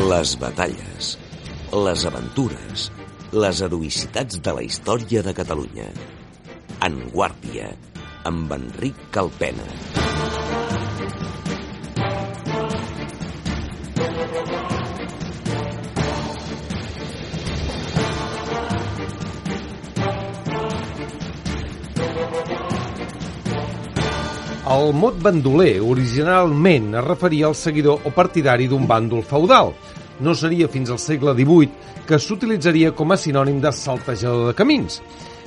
Les batalles, les aventures, les heroïcitats de la història de Catalunya. En Guàrdia, amb Enric Calpena. El mot bandoler originalment es referia al seguidor o partidari d'un bàndol feudal. No seria fins al segle XVIII que s'utilitzaria com a sinònim de saltejador de camins.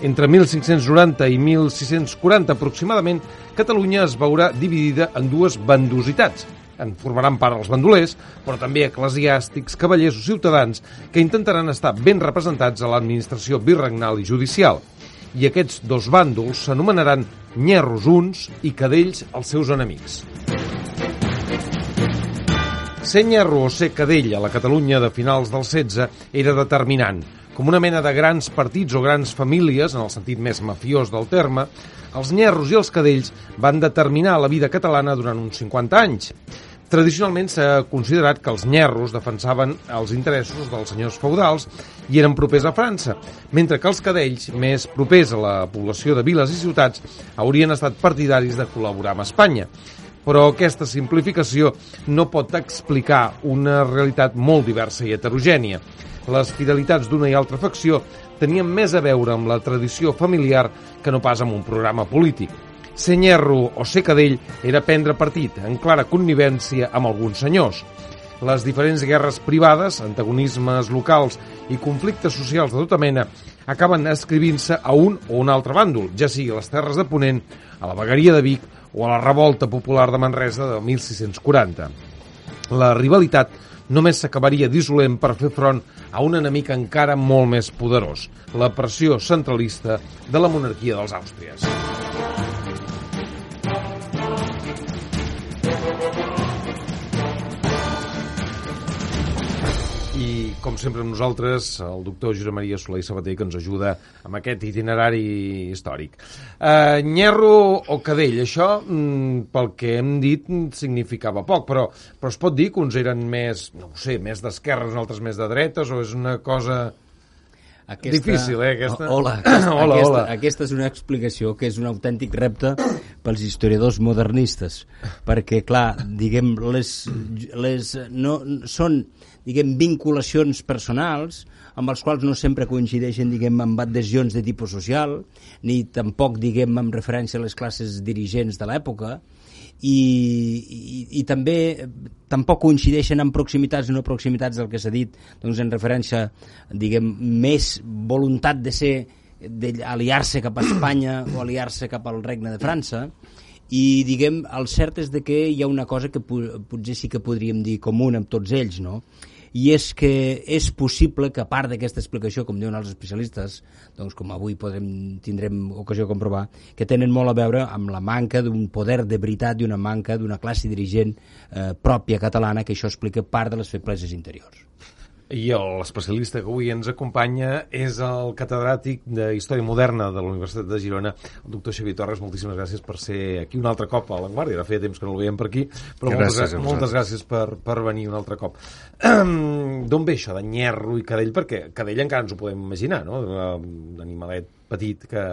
Entre 1590 i 1640 aproximadament, Catalunya es veurà dividida en dues bandositats. En formaran part els bandolers, però també eclesiàstics, cavallers o ciutadans que intentaran estar ben representats a l'administració virregnal i judicial i aquests dos bàndols s'anomenaran nyerros uns i cadells els seus enemics. Ser nyerro o ser cadell a la Catalunya de finals del 16 era determinant. Com una mena de grans partits o grans famílies, en el sentit més mafiós del terme, els nyerros i els cadells van determinar la vida catalana durant uns 50 anys. Tradicionalment s'ha considerat que els nyerros defensaven els interessos dels senyors feudals i eren propers a França, mentre que els cadells, més propers a la població de viles i ciutats, haurien estat partidaris de col·laborar amb Espanya. Però aquesta simplificació no pot explicar una realitat molt diversa i heterogènia. Les fidelitats d'una i altra facció tenien més a veure amb la tradició familiar que no pas amb un programa polític. Ser nyerro o ser cadell era prendre partit, en clara connivència amb alguns senyors. Les diferents guerres privades, antagonismes locals i conflictes socials de tota mena acaben escrivint-se a un o un altre bàndol, ja sigui a les Terres de Ponent, a la Vegueria de Vic o a la Revolta Popular de Manresa de 1640. La rivalitat només s'acabaria dissolent per fer front a un enemic encara molt més poderós, la pressió centralista de la monarquia dels Àustries. Com sempre amb nosaltres, el doctor Josep Maria Soler i Sabater, que ens ajuda amb aquest itinerari històric. Uh, Nyerro o cadell, això, mm, pel que hem dit, significava poc, però, però es pot dir que uns eren més, no ho sé, més d'esquerres, altres més de dretes, o és una cosa... Aquesta... Difícil, eh, aquesta? Hola, aquesta, Hola, aquesta, hola. aquesta és una explicació que és un autèntic repte pels historiadors modernistes, perquè, clar, diguem, les, les no, són, diguem, vinculacions personals amb els quals no sempre coincideixen, diguem, amb adhesions de tipus social, ni tampoc, diguem, amb referència a les classes dirigents de l'època, i, i, i també eh, tampoc coincideixen en proximitats i no proximitats del que s'ha dit doncs en referència, diguem, més voluntat de ser d'aliar-se cap a Espanya o aliar-se cap al regne de França i diguem, el cert és de que hi ha una cosa que potser sí que podríem dir comuna amb tots ells, no? I és que és possible que a part d'aquesta explicació, com diuen els especialistes, doncs com avui podrem, tindrem ocasió de comprovar, que tenen molt a veure amb la manca d'un poder de veritat i una manca d'una classe dirigent eh, pròpia catalana, que això explica part de les febleses interiors. I l'especialista que avui ens acompanya és el catedràtic de Història Moderna de la Universitat de Girona, el doctor Xavier Torres. Moltíssimes gràcies per ser aquí un altre cop a l'Enguàrdia. Ara feia temps que no el veiem per aquí, però Gràcies moltes, moltes gràcies per, per venir un altre cop. D'on ve això de nyerro i cadell? Perquè cadell encara ens ho podem imaginar, no? Un animalet petit que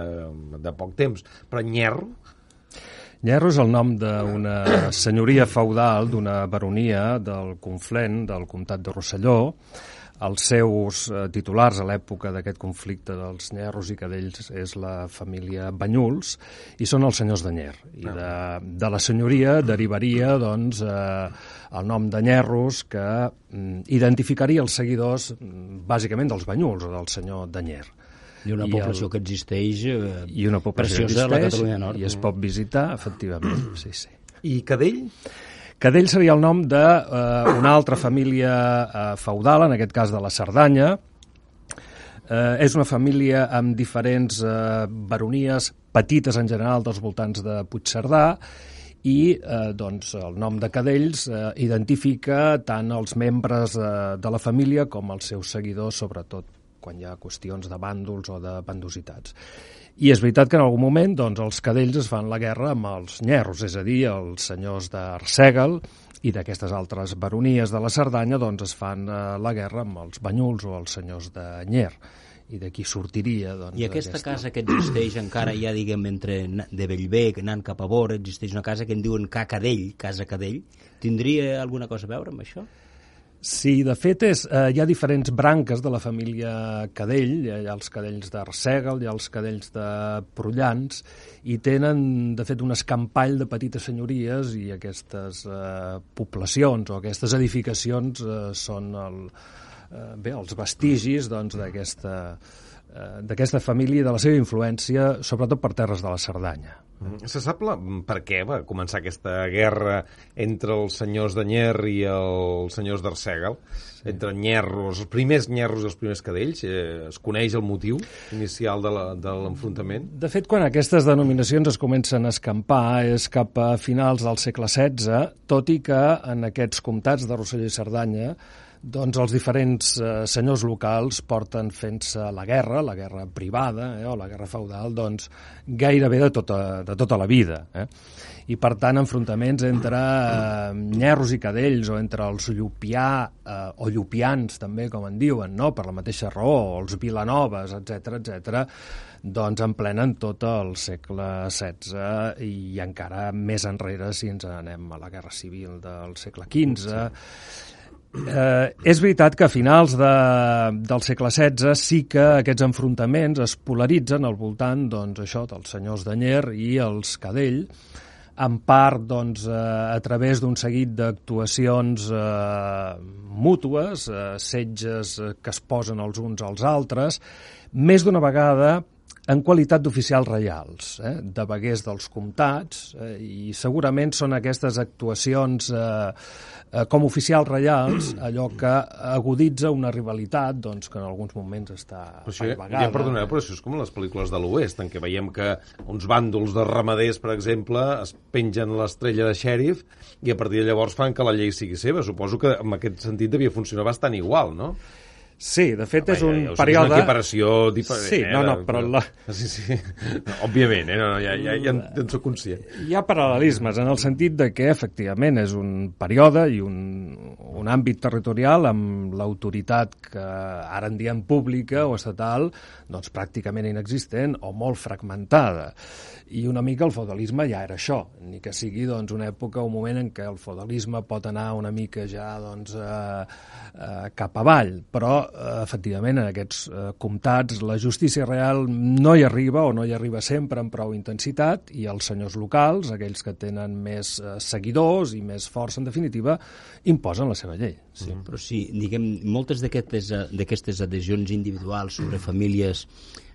de poc temps. Però nyerro? Nyerro és el nom d'una senyoria feudal, d'una baronia del Conflent, del comtat de Rosselló. Els seus eh, titulars a l'època d'aquest conflicte dels nyerros i cadells és la família Banyuls i són els senyors de Nyer. I de, de la senyoria derivaria doncs, eh, el nom de Nyerros que mm, identificaria els seguidors mm, bàsicament dels Banyuls o del senyor de Nyer. I una I població el- que existeix eh, I una població preciosa a la existeix Catalunya Nord. I es pot visitar, efectivament, sí, sí. I cadell? Cadell seria el nom d'una eh, una altra família eh, feudal, en aquest cas de la Cerdanya. Eh, és una família amb diferents eh, baronies, petites en general, dels voltants de Puigcerdà, i eh, doncs, el nom de Cadells eh, identifica tant els membres eh, de la família com els seus seguidors, sobretot quan hi ha qüestions de bàndols o de bandositats. I és veritat que en algun moment doncs, els cadells es fan la guerra amb els nyerros, és a dir, els senyors d'Arsègal i d'aquestes altres baronies de la Cerdanya doncs, es fan eh, la guerra amb els Banyuls o els senyors de Nyer i d'aquí sortiria doncs, I aquesta aquesta... casa que existeix encara ja, diguem, entre de Bellver, anant cap a Bora, existeix una casa que en diuen Ca Cadell, Casa Cadell. Tindria alguna cosa a veure amb això? Sí, de fet, és, eh, hi ha diferents branques de la família Cadell, hi ha, els cadells d'Arsègal, hi ha els cadells de Prullans, i tenen, de fet, un escampall de petites senyories i aquestes eh, poblacions o aquestes edificacions eh, són el, eh, bé, els vestigis doncs, d'aquesta eh, d'aquesta família i de la seva influència, sobretot per terres de la Cerdanya. Mm. Se sap la, per què va començar aquesta guerra entre els senyors de Nyer i els senyors d'Arsègal? Sí. Entre nyerros, els primers nyerros i els primers cadells? Eh, es coneix el motiu inicial de la- de l'enfrontament? De fet, quan aquestes denominacions es comencen a escampar és cap a finals del segle XVI, tot i que en aquests comtats de Rosselló i Cerdanya doncs els diferents eh, senyors locals porten fent-se la guerra, la guerra privada eh, o la guerra feudal, doncs gairebé de tota, de tota la vida. Eh? I per tant, enfrontaments entre eh, nyerros i cadells o entre els llupià eh, o llupians també, com en diuen, no? per la mateixa raó, o els vilanoves, etc etc, doncs en plenen tot el segle XVI i encara més enrere si ens anem a la Guerra Civil del segle XV. Eh, és veritat que a finals de, del segle XVI sí que aquests enfrontaments es polaritzen al voltant doncs, això dels senyors d'Anyer i els Cadell, en part doncs, eh, a través d'un seguit d'actuacions eh, mútues, eh, setges eh, que es posen els uns als altres, més d'una vegada en qualitat d'oficials reials, eh, de veguers dels comtats, eh, i segurament són aquestes actuacions eh, eh, com oficials reials allò que aguditza una rivalitat doncs, que en alguns moments està Però això, apagada. ja perdoneu, però això és com les pel·lícules de l'Oest, en què veiem que uns bàndols de ramaders, per exemple, es pengen l'estrella de xèrif i a partir de llavors fan que la llei sigui seva. Suposo que en aquest sentit devia funcionar bastant igual, no? Sí, de fet és Home, un ja, període... És una equiparació diferent. Sí, eh, no, no, però la- Sí, sí. Òbviament, eh? No, no, ja, ja, ja, en, en soc conscient. Hi ha paral·lelismes en el sentit de que efectivament és un període i un, un àmbit territorial amb l'autoritat que ara en diem pública o estatal doncs pràcticament inexistent o molt fragmentada. I una mica el feudalisme ja era això, ni que sigui doncs, una època, un moment en què el feudalisme pot anar una mica ja doncs, eh, eh, cap avall, però eh, efectivament en aquests eh, comtats la justícia real no hi arriba o no hi arriba sempre amb prou intensitat i els senyors locals, aquells que tenen més eh, seguidors i més força en definitiva, imposen la seva llei. Sí. Però sí, diguem, moltes eh, d'aquestes adhesions individuals sobre famílies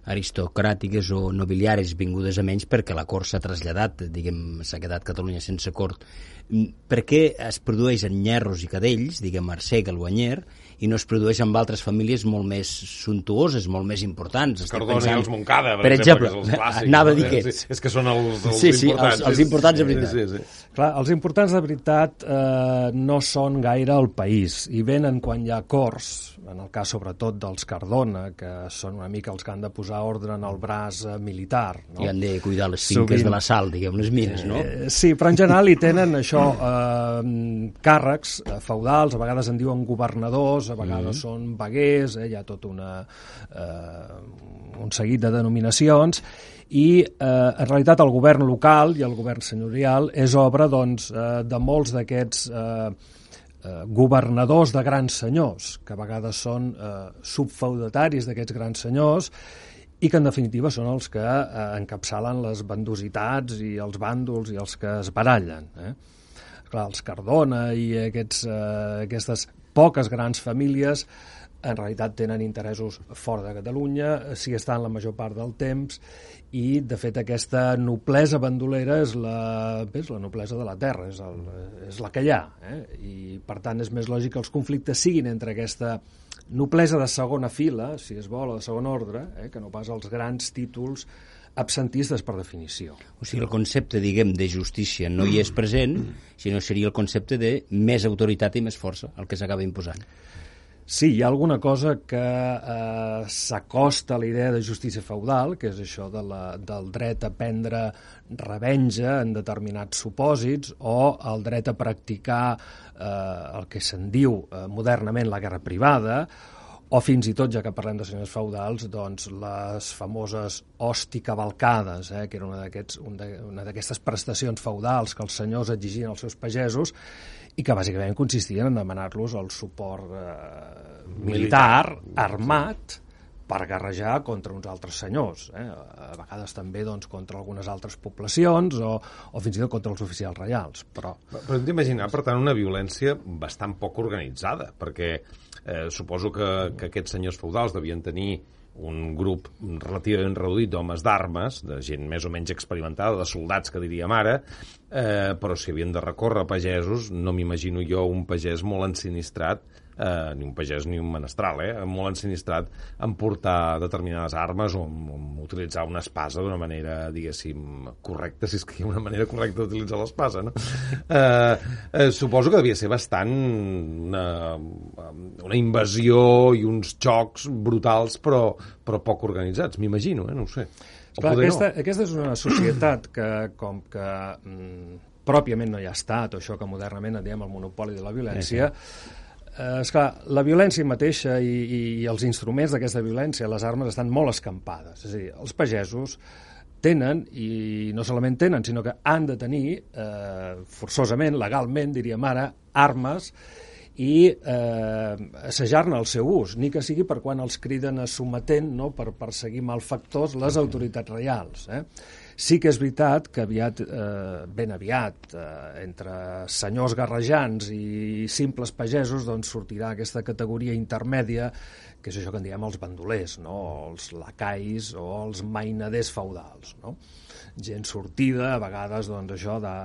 aristocràtiques o nobiliaris vingudes a menys perquè la cort s'ha traslladat, diguem, s'ha quedat Catalunya sense cort. Mm, Per què es produeix en nyerros i cadells, diguem, Arsègal o Anyer, i no es produeix amb altres famílies molt més suntuoses, molt més importants? Estic Cardona pensant- i els Montcada, per, per exemple, que és els clàssics. anava a dir que... És, és que són els, els Sí, sí, importants. els- els importants de veritat. Sí, sí, sí. Clar, els importants de veritat eh, no són gaire el país i venen quan hi ha cors, en el cas sobretot dels Cardona, que són una mica els que han de posar ordre en el braç eh, militar. No? I han de cuidar les finques Sovint- de la sal, diguem, les mines, no? Eh, sí, però en general hi tenen això, eh, càrrecs eh, feudals, a vegades en diuen governadors, a vegades són veguers, eh, hi ha tot una, eh, un seguit de denominacions, i eh, en realitat el govern local i el govern senyorial és obra doncs, eh, de molts d'aquests eh, governadors de grans senyors, que a vegades són eh, subfeudataris d'aquests grans senyors, i que en definitiva són els que eh, encapçalen les bandositats i els bàndols i els que es barallen. Eh? Clar, els Cardona i aquests, eh, aquestes poques grans famílies en realitat tenen interessos fora de Catalunya, s'hi estan la major part del temps i, de fet, aquesta noblesa bandolera és la, és la noblesa de la terra, és, el, és la que hi ha. Eh? I, per tant, és més lògic que els conflictes siguin entre aquesta noblesa de segona fila, si es vol, o de segon ordre, eh? que no pas els grans títols absentistes per definició. O sigui, el concepte, diguem, de justícia no hi és present, sinó seria el concepte de més autoritat i més força, el que s'acaba imposant. Sí, hi ha alguna cosa que eh, s'acosta a la idea de justícia feudal, que és això de la, del dret a prendre revenja en determinats supòsits o el dret a practicar eh, el que se'n diu eh, modernament la guerra privada, o fins i tot, ja que parlem de senyors feudals, doncs les famoses hosti cavalcades, eh, que era una d'aquestes prestacions feudals que els senyors exigien als seus pagesos i que bàsicament consistien en demanar-los el suport eh, militar, armat, per guerrejar contra uns altres senyors, eh? a vegades també doncs, contra algunes altres poblacions o, o fins i tot contra els oficials reials. Però, però hem d'imaginar, per tant, una violència bastant poc organitzada, perquè eh, suposo que, que aquests senyors feudals devien tenir un grup relativament reduït d'homes d'armes, de gent més o menys experimentada, de soldats, que diríem ara, eh, però si havien de recórrer pagesos, no m'imagino jo un pagès molt ensinistrat eh, ni un pagès ni un menestral, eh, molt ensinistrat en portar determinades armes o en, en utilitzar una espasa d'una manera, diguéssim, correcta, si és que hi ha una manera correcta d'utilitzar l'espasa, no? Eh, eh, suposo que devia ser bastant una, una invasió i uns xocs brutals, però, però poc organitzats, m'imagino, eh? no ho sé. Clar, aquesta, no. aquesta és una societat que, com que mm, pròpiament no hi ha estat, o això que modernament en diem el monopoli de la violència, sí, sí Eh, esclar, la violència mateixa i, i, i els instruments d'aquesta violència, les armes, estan molt escampades. És a dir, els pagesos tenen, i no solament tenen, sinó que han de tenir, eh, forçosament, legalment, diríem ara, armes i eh, assajar-ne el seu ús, ni que sigui per quan els criden a sometent no, per perseguir malfactors les autoritats reials. Eh? Sí que és veritat que aviat, eh, ben aviat, eh, entre senyors garrejants i simples pagesos, doncs sortirà aquesta categoria intermèdia, que és això que en diem els bandolers, no? els lacais o els mainaders feudals. No? Gent sortida, a vegades, doncs, això de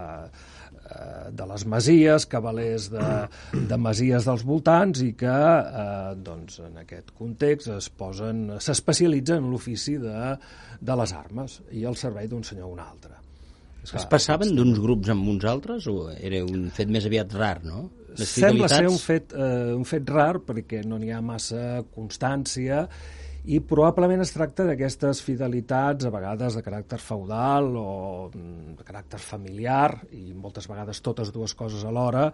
de les masies, cavalers de, de masies dels voltants i que eh, doncs, en aquest context es posen s'especialitzen en l'ofici de, de les armes i el servei d'un senyor o un altre. Es passaven d'uns grups amb uns altres o era un fet més aviat rar, no? Les Sembla ser un fet, eh, un fet rar perquè no n'hi ha massa constància i probablement es tracta d'aquestes fidelitats, a vegades de caràcter feudal o mm, de caràcter familiar, i moltes vegades totes dues coses alhora,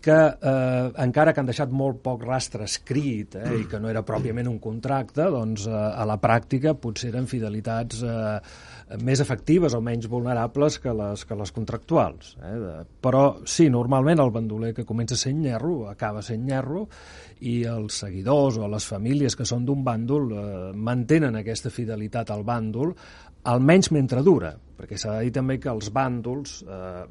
que eh, encara que han deixat molt poc rastre escrit eh, i que no era pròpiament un contracte, doncs eh, a la pràctica potser eren fidelitats eh, més efectives o menys vulnerables que les, que les contractuals. Eh? Però sí, normalment el bandoler que comença sent nyerro acaba sent nyerro i els seguidors o les famílies que són d'un bàndol eh, mantenen aquesta fidelitat al bàndol almenys mentre dura, perquè s'ha de dir també que els bàndols, eh,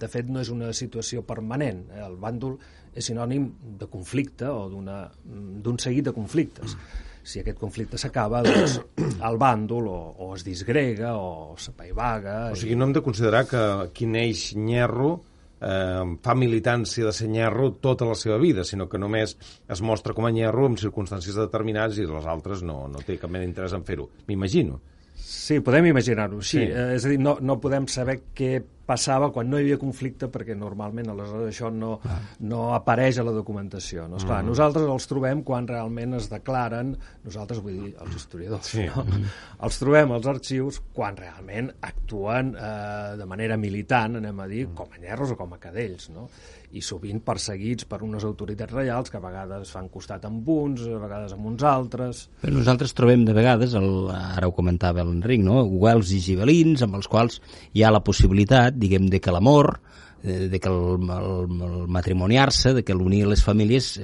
de fet, no és una situació permanent. Eh? El bàndol és sinònim de conflicte o d'un seguit de conflictes. Si aquest conflicte s'acaba, doncs el bàndol o, o es disgrega o s'apaivaga... O sigui, no hem de considerar que qui neix nyerro eh, fa militància de ser nyerro tota la seva vida, sinó que només es mostra com a nyerro en circumstàncies determinades i les altres no, no té cap mena d'interès en fer-ho. M'imagino. Sí, podem imaginar-ho, sí. sí. Eh, és a dir, no, no podem saber què passava quan no hi havia conflicte perquè normalment aleshores això no, ah. no apareix a la documentació. No? Esclar, mm. Nosaltres els trobem quan realment es declaren, nosaltres vull dir els historiadors, sí. no? Mm. els trobem als arxius quan realment actuen eh, de manera militant, anem a dir, mm. com a nyerros o com a cadells. No? i sovint perseguits per unes autoritats reials que a vegades fan costat amb uns, a vegades amb uns altres. Però nosaltres trobem de vegades, el, ara ho comentava l'Enric, no? Guels i gibelins amb els quals hi ha la possibilitat, diguem, de que l'amor, eh, de que el, el, el matrimoniar-se, de que l'unir les famílies,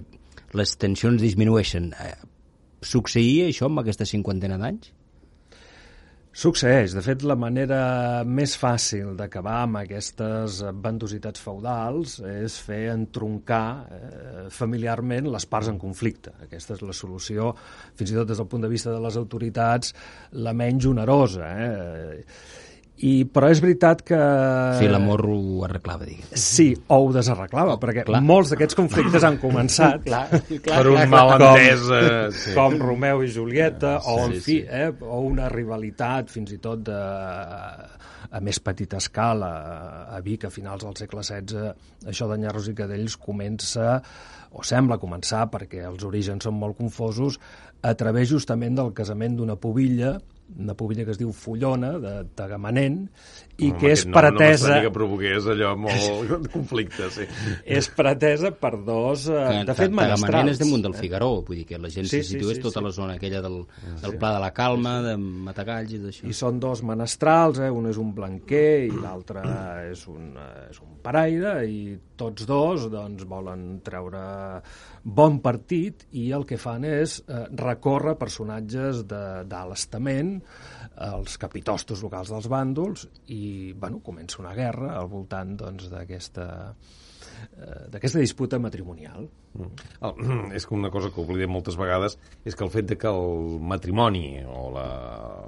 les tensions disminueixen. Eh, succeïa això amb aquesta cinquantena d'anys? Succeeix. De fet, la manera més fàcil d'acabar amb aquestes bandositats feudals és fer entroncar eh, familiarment les parts en conflicte. Aquesta és la solució, fins i tot des del punt de vista de les autoritats, la menys onerosa. Eh? I, però és veritat que... Sí, l'amor ho arreglava, diguem. Sí, o ho desarreglava, perquè clar. molts d'aquests conflictes han començat clar, clar, per un malentès. com, sí. com Romeu i Julieta, Sí, o, en sí, fi, sí. eh, o una rivalitat fins i tot de, a més petita escala a Vic a finals del segle XVI això de Nyarros i Cadells comença o sembla començar perquè els orígens són molt confosos a través justament del casament d'una pubilla una pubilla que es diu Fullona, de Tagamanent, i Home, que és No pretesa... m'estranya que provoqués allò molt conflicte, sí. és pretesa per dos, eh, Que de fet, Tagamanent menestrals. és damunt del Figaró, vull dir que la gent Sí, se sí, situés sí, tota sí. la zona aquella del, del Pla de la Calma, de Matagalls i d'això. I són dos menestrals, eh? un és un blanquer i l'altre és, un, eh, és un paraire, i tots dos doncs, volen treure bon partit i el que fan és eh, recórrer personatges de- els capitostos locals dels bàndols, i bueno, comença una guerra al voltant doncs, d'aquesta eh, d'aquesta disputa matrimonial. El, és que una cosa que oblidem moltes vegades és que el fet de que el matrimoni o la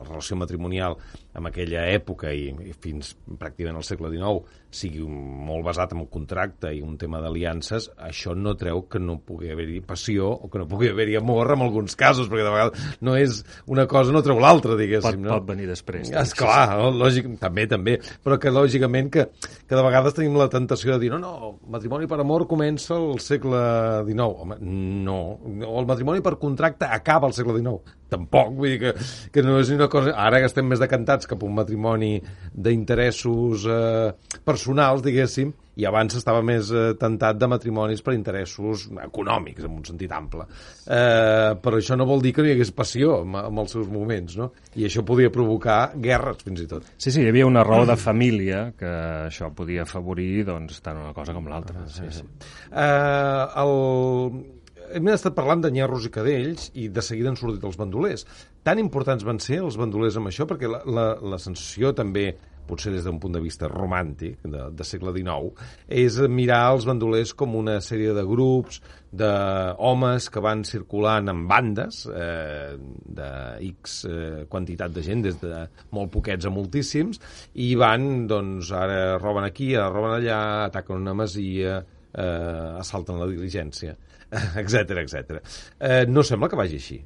relació matrimonial en aquella època i, fins pràcticament al segle XIX sigui molt basat en un contracte i un tema d'aliances, això no treu que no pugui haver-hi passió o que no pugui haver-hi amor en alguns casos, perquè de vegades no és una cosa no treu l'altra, Pot, diguéssim. no? pot venir després. És clar, no? lògic, també, també, però que lògicament que, que de vegades tenim la tentació de dir no, no, el matrimoni per amor comença al segle XIX. Home, no, el matrimoni per contracte acaba al segle XIX. Tampoc, vull dir que, que no és una cosa... Ara que estem més decantats cap a un matrimoni d'interessos eh, personals, diguéssim, i abans estava més eh, tentat de matrimonis per interessos econòmics, en un sentit ample. Eh, però això no vol dir que no hi hagués passió en els seus moments, no? I això podia provocar guerres, fins i tot. Sí, sí, hi havia una raó de família que això podia afavorir doncs, tant una cosa com l'altra. Sí, sí. Eh, el... Hem estat parlant de nyerros i cadells i de seguida han sortit els bandolers. Tan importants van ser els bandolers amb això? Perquè la, la, la sensació també potser des d'un punt de vista romàntic, de, de segle XIX, és mirar els bandolers com una sèrie de grups d'homes que van circulant en bandes eh, de X eh, quantitat de gent, des de molt poquets a moltíssims, i van, doncs, ara roben aquí, ara roben allà, ataquen una masia, eh, assalten la diligència, etc etc. Eh, no sembla que vagi així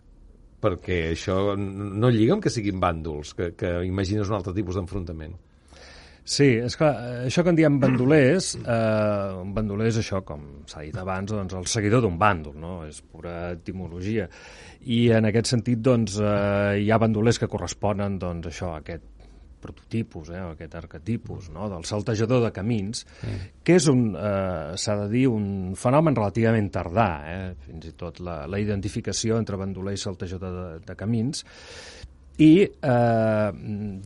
perquè això no lliga amb que siguin bàndols, que, que imagines un altre tipus d'enfrontament. Sí, és clar, això que en diem bandolers, eh, un bandoler és això, com s'ha dit abans, doncs el seguidor d'un bàndol, no? És pura etimologia. I en aquest sentit, doncs, eh, hi ha bandolers que corresponen, doncs, això, a aquest prototipus, eh, aquest arquetipus, no? del saltejador de camins, que és un, eh, s'ha de dir, un fenomen relativament tardà, eh? fins i tot la, la identificació entre bandoler i saltejador de, de camins, i eh,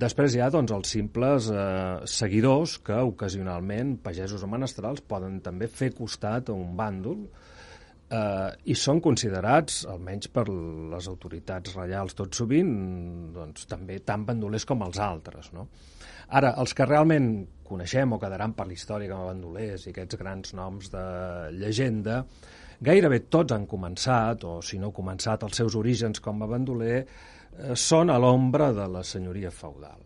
després hi ha doncs, els simples eh, seguidors que ocasionalment, pagesos o menestrals, poden també fer costat a un bàndol eh, i són considerats, almenys per les autoritats reials tot sovint, doncs, també tan bandolers com els altres. No? Ara, els que realment coneixem o quedaran per la història com a bandolers i aquests grans noms de llegenda, gairebé tots han començat, o si no començat, els seus orígens com a bandoler, eh, són a l'ombra de la senyoria feudal.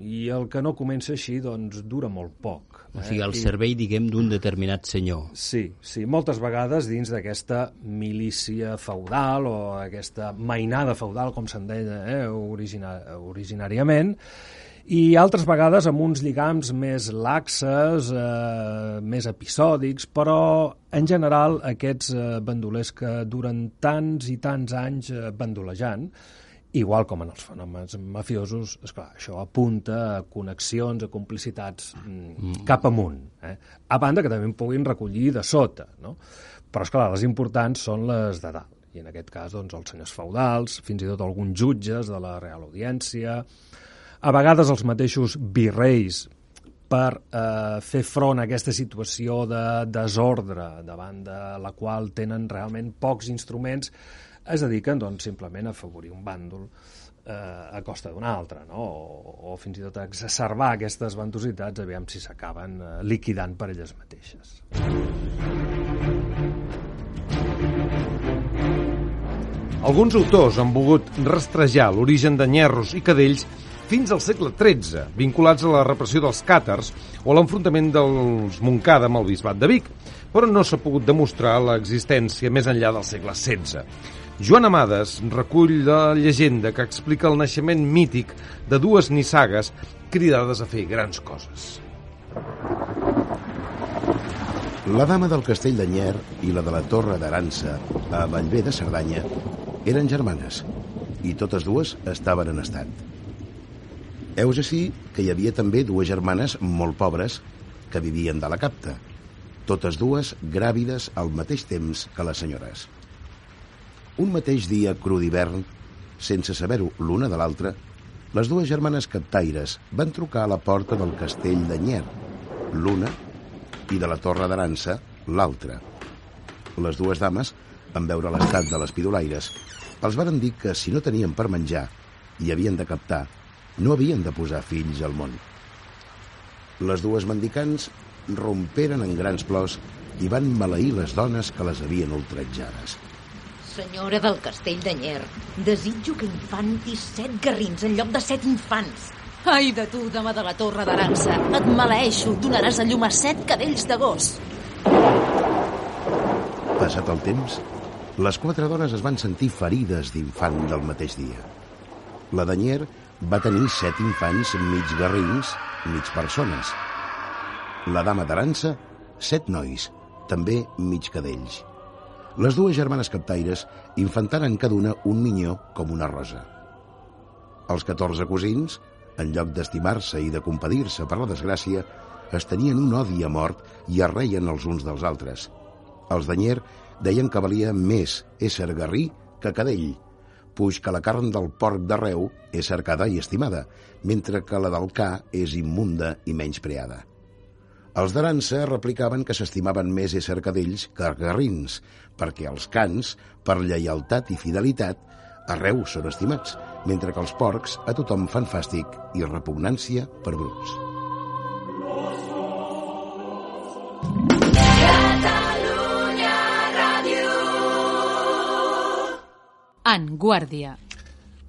I el que no comença així, doncs, dura molt poc. O sigui, el I- servei, diguem, d'un determinat senyor. Sí, sí, moltes vegades dins d'aquesta milícia feudal o aquesta mainada feudal, com se'n deia eh, origina originàriament, i altres vegades amb uns lligams més laxes, eh, més episòdics, però en general aquests eh, bandolers que duren tants i tants anys eh, bandolejant, igual com en els fenòmens mafiosos, esclar, això apunta a connexions, a complicitats mm, cap amunt. Eh? A banda que també en puguin recollir de sota, no? Però, esclar, les importants són les de dalt. I en aquest cas, doncs, els senyors feudals, fins i tot alguns jutges de la Real Audiència, a vegades els mateixos virreis per eh, fer front a aquesta situació de desordre davant de la qual tenen realment pocs instruments, es dediquen doncs, simplement a afavorir un bàndol eh, a costa d'un altre, no? o, o fins i tot a exacerbar aquestes ventositats aviam si s'acaben eh, liquidant per elles mateixes. Alguns autors han volgut rastrejar l'origen de nyerros i cadells fins al segle XIII, vinculats a la repressió dels càtars o a l'enfrontament dels Montcada amb el bisbat de Vic, però no s'ha pogut demostrar l'existència més enllà del segle XVI. Joan Amades recull la llegenda que explica el naixement mític de dues nissagues cridades a fer grans coses. La dama del castell d'Anyer i la de la Torre d'Arança, a Vallvé de Cerdanya, eren germanes, i totes dues estaven en estat. Heus així que hi havia també dues germanes molt pobres que vivien de la capta, totes dues gràvides al mateix temps que les senyores. Un mateix dia cru d'hivern, sense saber-ho l'una de l'altra, les dues germanes captaires van trucar a la porta del castell d'Anyer, l'una i de la Torre d'Arança, l'altra. Les dues dames, en veure l'estat de les pidolaires, els varen dir que si no tenien per menjar i havien de captar, no havien de posar fills al món. Les dues mendicants romperen en grans plors i van maleir les dones que les havien ultratjades. Senyora del castell d'Anyer, desitjo que infantis set garrins en lloc de set infants. Ai de tu, dama de la torre d'Arança, et maleeixo, donaràs a llum a set cadells de gos. Passat el temps, les quatre dones es van sentir ferides d'infant del mateix dia. La d'Anyer va tenir set infants mig garrins, mig persones. La dama d'Arança, set nois, també mig cadells. Les dues germanes captaires infantaren cada una un minyó com una rosa. Els 14 cosins, en lloc d'estimar-se i de compadir-se per la desgràcia, es tenien un odi a mort i es reien els uns dels altres. Els d'Anyer deien que valia més ésser garrí que cadell, puix que la carn del porc d'arreu és cercada i estimada, mentre que la del ca és immunda i menys preada. Els d'Arança replicaven que s'estimaven més ésser cadells que garrins, perquè els cans, per lleialtat i fidelitat, arreu són estimats, mentre que els porcs a tothom fan fàstic i repugnància per bruts. En Guàrdia.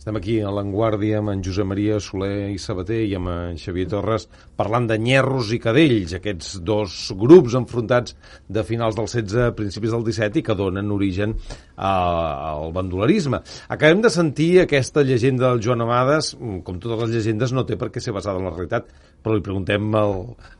Estem aquí a l'Enguàrdia amb en Josep Maria Soler i Sabater i amb en Xavier Torres parlant de nyerros i cadells, aquests dos grups enfrontats de finals del 16 a principis del 17 i que donen origen al bandolerisme. Acabem de sentir aquesta llegenda del Joan Amades, com totes les llegendes no té per què ser basada en la realitat, però li preguntem al,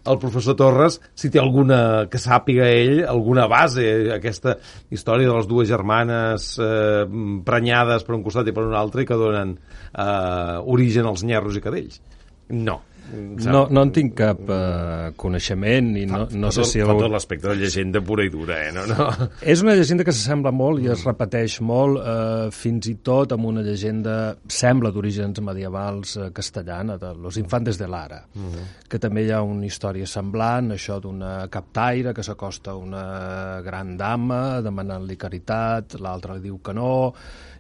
al professor Torres si té alguna, que sàpiga ell, alguna base, aquesta història de les dues germanes eh, prenyades per un costat i per un altre i que donen eh, origen als nyerros i cadells. No. No, no en tinc cap uh, coneixement i no, no fa sé si... Fa tot l'aspecte de llegenda pura i dura, eh? No, no. És una llegenda que s'assembla molt i es repeteix molt, eh, fins i tot amb una llegenda, sembla d'orígens medievals eh, castellana, de Los Infantes de Lara, uh -huh. que també hi ha una història semblant, això d'una captaire que s'acosta a una gran dama demanant-li caritat, l'altra li diu que no,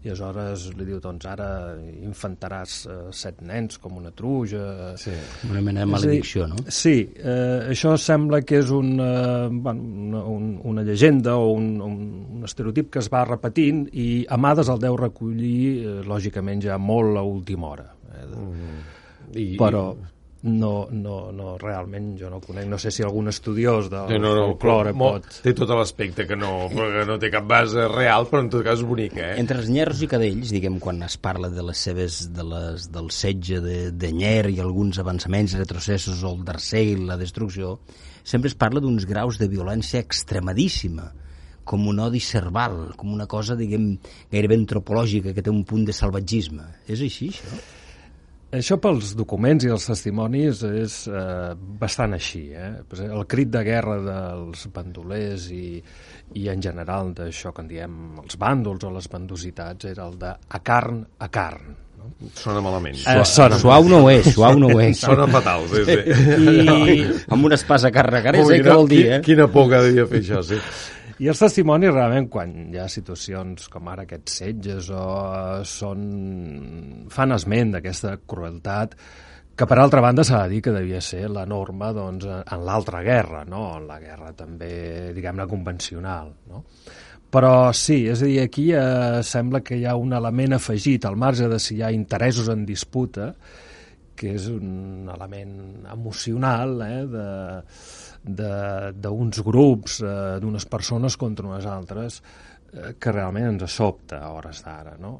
i aleshores li diu, doncs ara infantaràs eh, set nens com una truja... Sí. Una mena de maledicció, no? Sí, eh, això sembla que és una, bueno, una, un, una llegenda o un, un, un estereotip que es va repetint i Amades el deu recollir, eh, lògicament, ja molt a última hora. Eh, Mm. I, però no, no, no, realment jo no conec. No sé si algun estudiós del no, no, mo- pot... Té tot l'aspecte que no, que no té cap base real, però en tot cas és bonic, eh? Entre els nyerros i cadells, diguem, quan es parla de les seves, de les, del setge de, de Nyer i alguns avançaments, retrocessos, o el Darcell, la destrucció, sempre es parla d'uns graus de violència extremadíssima, com un odi cerval, com una cosa, diguem, gairebé antropològica, que té un punt de salvatgisme. És així, això? Això pels documents i els testimonis és eh, bastant així. Eh? Exemple, El crit de guerra dels bandolers i, i en general d'això que en diem els bàndols o les bandositats era el de a carn a carn. No? Sona malament. Eh, sona Suau no ho és, suau no ho és. Sona fatal, sí, sí. I, Amb una espasa eh, què vol dir, eh? Quina por que devia fer això, sí. I els testimonis, realment, quan hi ha situacions com ara aquests setges o eh, són... fan esment d'aquesta crueltat, que per altra banda s'ha de dir que devia ser la norma doncs, en l'altra guerra, no? en la guerra també, diguem-ne, convencional. No? Però sí, és a dir, aquí eh, sembla que hi ha un element afegit, al marge de si hi ha interessos en disputa, que és un element emocional eh, d'uns grups, eh, d'unes persones contra unes altres, eh, que realment ens sobta a hores d'ara, no?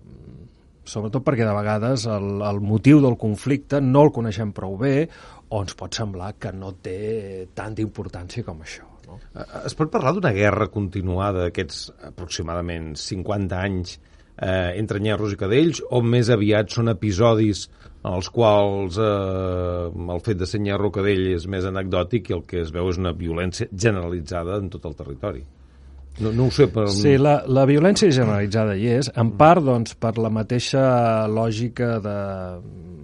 Sobretot perquè de vegades el, el motiu del conflicte no el coneixem prou bé o ens pot semblar que no té tanta importància com això. No? Eh, es pot parlar d'una guerra continuada d'aquests aproximadament 50 anys eh, entre nyerros i cadells o més aviat són episodis en els quals eh, el fet de ser nyerro o cadell és més anecdòtic i el que es veu és una violència generalitzada en tot el territori. No, no ho sé, però... Sí, la, la violència generalitzada hi és, en part doncs, per la mateixa lògica de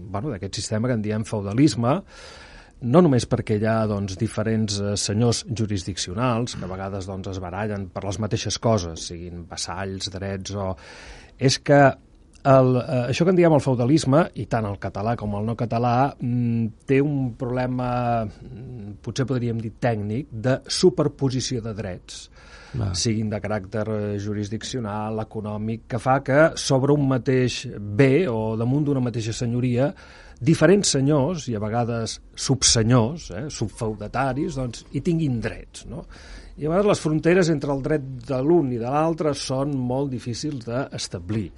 bueno, d'aquest sistema que en diem feudalisme, no només perquè hi ha doncs, diferents eh, senyors jurisdiccionals que a vegades doncs, es barallen per les mateixes coses, siguin vassalls, drets o... És que el, eh, això que en diem el feudalisme, i tant el català com el no català, mm, té un problema, mm, potser podríem dir tècnic, de superposició de drets, Va. siguin de caràcter eh, jurisdiccional, econòmic, que fa que sobre un mateix bé o damunt d'una mateixa senyoria diferents senyors, i a vegades subsenyors, eh, subfeudataris, doncs, hi tinguin drets. No? I a vegades les fronteres entre el dret de l'un i de l'altre són molt difícils d'establir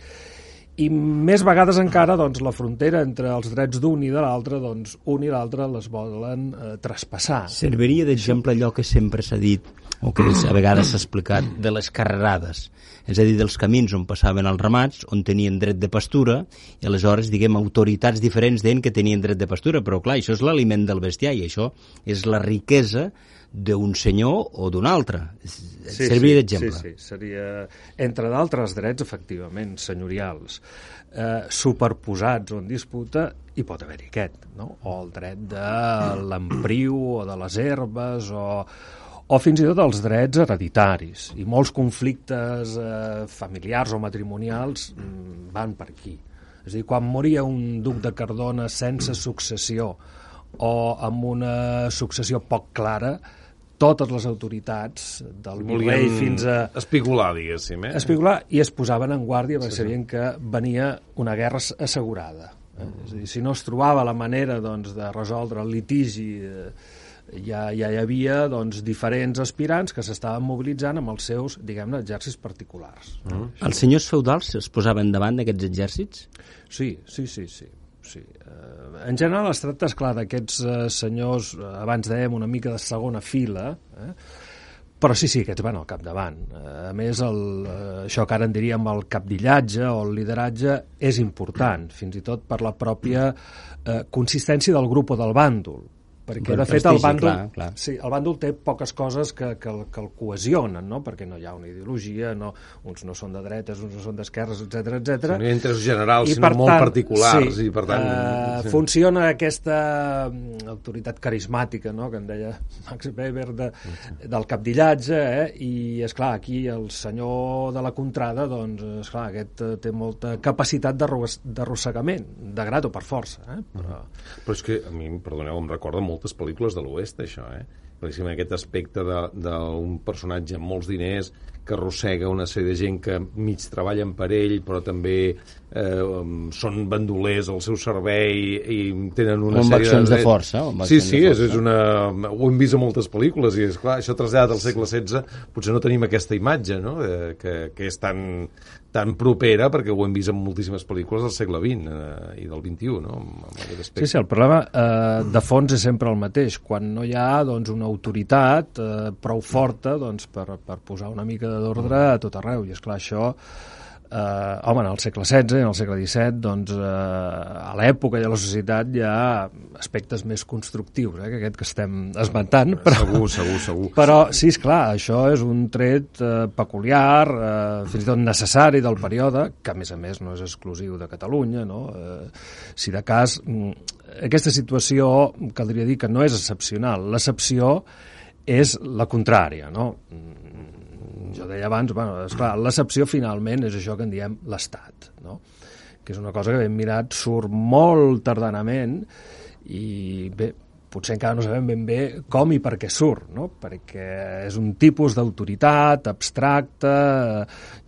i més vegades encara doncs, la frontera entre els drets d'un i de l'altre, doncs, un i l'altre les volen eh, traspassar. Serviria d'exemple allò que sempre s'ha dit, o que a vegades s'ha explicat, de les carrerades. És a dir, dels camins on passaven els ramats, on tenien dret de pastura, i aleshores, diguem, autoritats diferents deien que tenien dret de pastura, però clar, això és l'aliment del bestiar, i això és la riquesa d'un senyor o d'un altre. Sí, Serviria sí, d'exemple. Sí, sí, seria, entre d'altres drets, efectivament, senyorials, eh, superposats o en disputa, hi pot haver-hi aquest, no? o el dret de l'empriu o de les herbes o, o fins i tot els drets hereditaris. I molts conflictes eh, familiars o matrimonials mm, van per aquí. És a dir, quan moria un duc de Cardona sense successió o amb una successió poc clara, totes les autoritats del rei fins a... Espigolar, diguéssim, eh? Espigolar, i es posaven en guàrdia perquè sí, sabien que venia una guerra assegurada. Eh? Mm. És a dir, si no es trobava la manera doncs, de resoldre el litigi eh, ja, ja hi havia doncs, diferents aspirants que s'estaven mobilitzant amb els seus, diguem-ne, exèrcits particulars. Mm. Els senyors feudals es posaven davant d'aquests exèrcits? Sí, sí, sí, sí sí. Eh, en general es tracta, esclar, d'aquests eh, senyors, eh, abans dèiem, una mica de segona fila, eh? però sí, sí, aquests van al capdavant. Eh, a més, el, eh, això que ara en diríem el capdillatge o el lideratge és important, fins i tot per la pròpia eh, consistència del grup o del bàndol perquè de fet el bàndol, clar, clar. Sí, el bàndol té poques coses que, que, el, que el cohesionen, no? perquè no hi ha una ideologia, no, uns no són de dretes, uns no són d'esquerres, etc etc. Són interessos generals, I sinó molt tant, particulars. Sí, i per tant, uh, sí. Funciona aquesta mm, autoritat carismàtica no? que en deia Max Weber de, del capdillatge, eh? i és clar aquí el senyor de la contrada, doncs, és clar aquest eh, té molta capacitat d'arrossegament, de grat o per força. Eh? Però... Però és que a mi, perdoneu, em recorda molt moltes pel·lícules de l'oest, això, eh? Precisament aquest aspecte d'un personatge amb molts diners que arrossega una sèrie de gent que mig treballen per ell, però també eh, són bandolers al seu servei i tenen una amb sèrie de... de força. Amb sí, sí, és, és una... ho hem vist a moltes pel·lícules i, és clar, això traslladat al segle XVI potser no tenim aquesta imatge, no?, eh, que, que és tan, tan propera, perquè ho hem vist en moltíssimes pel·lícules del segle XX eh, i del XXI, no? Sí, sí, el problema eh, de fons és sempre el mateix. Quan no hi ha doncs, una autoritat eh, prou forta doncs, per, per posar una mica d'ordre a tot arreu, i és clar això eh, home, en el segle XVI, en el segle XVII, doncs, eh, a l'època i a la societat hi ha aspectes més constructius, eh, que aquest que estem esmentant. Però, segur, segur, segur. Però, sí, és clar, això és un tret eh, peculiar, eh, fins i tot necessari del període, que a més a més no és exclusiu de Catalunya, no? Eh, si de cas, mm, aquesta situació, caldria dir que no és excepcional. L'excepció és la contrària, no? Jo deia abans, bueno, esclar, l'excepció finalment és això que en diem l'Estat, no? que és una cosa que ben mirat surt molt tardanament i bé, potser encara no sabem ben bé com i per què surt, no? perquè és un tipus d'autoritat abstracta,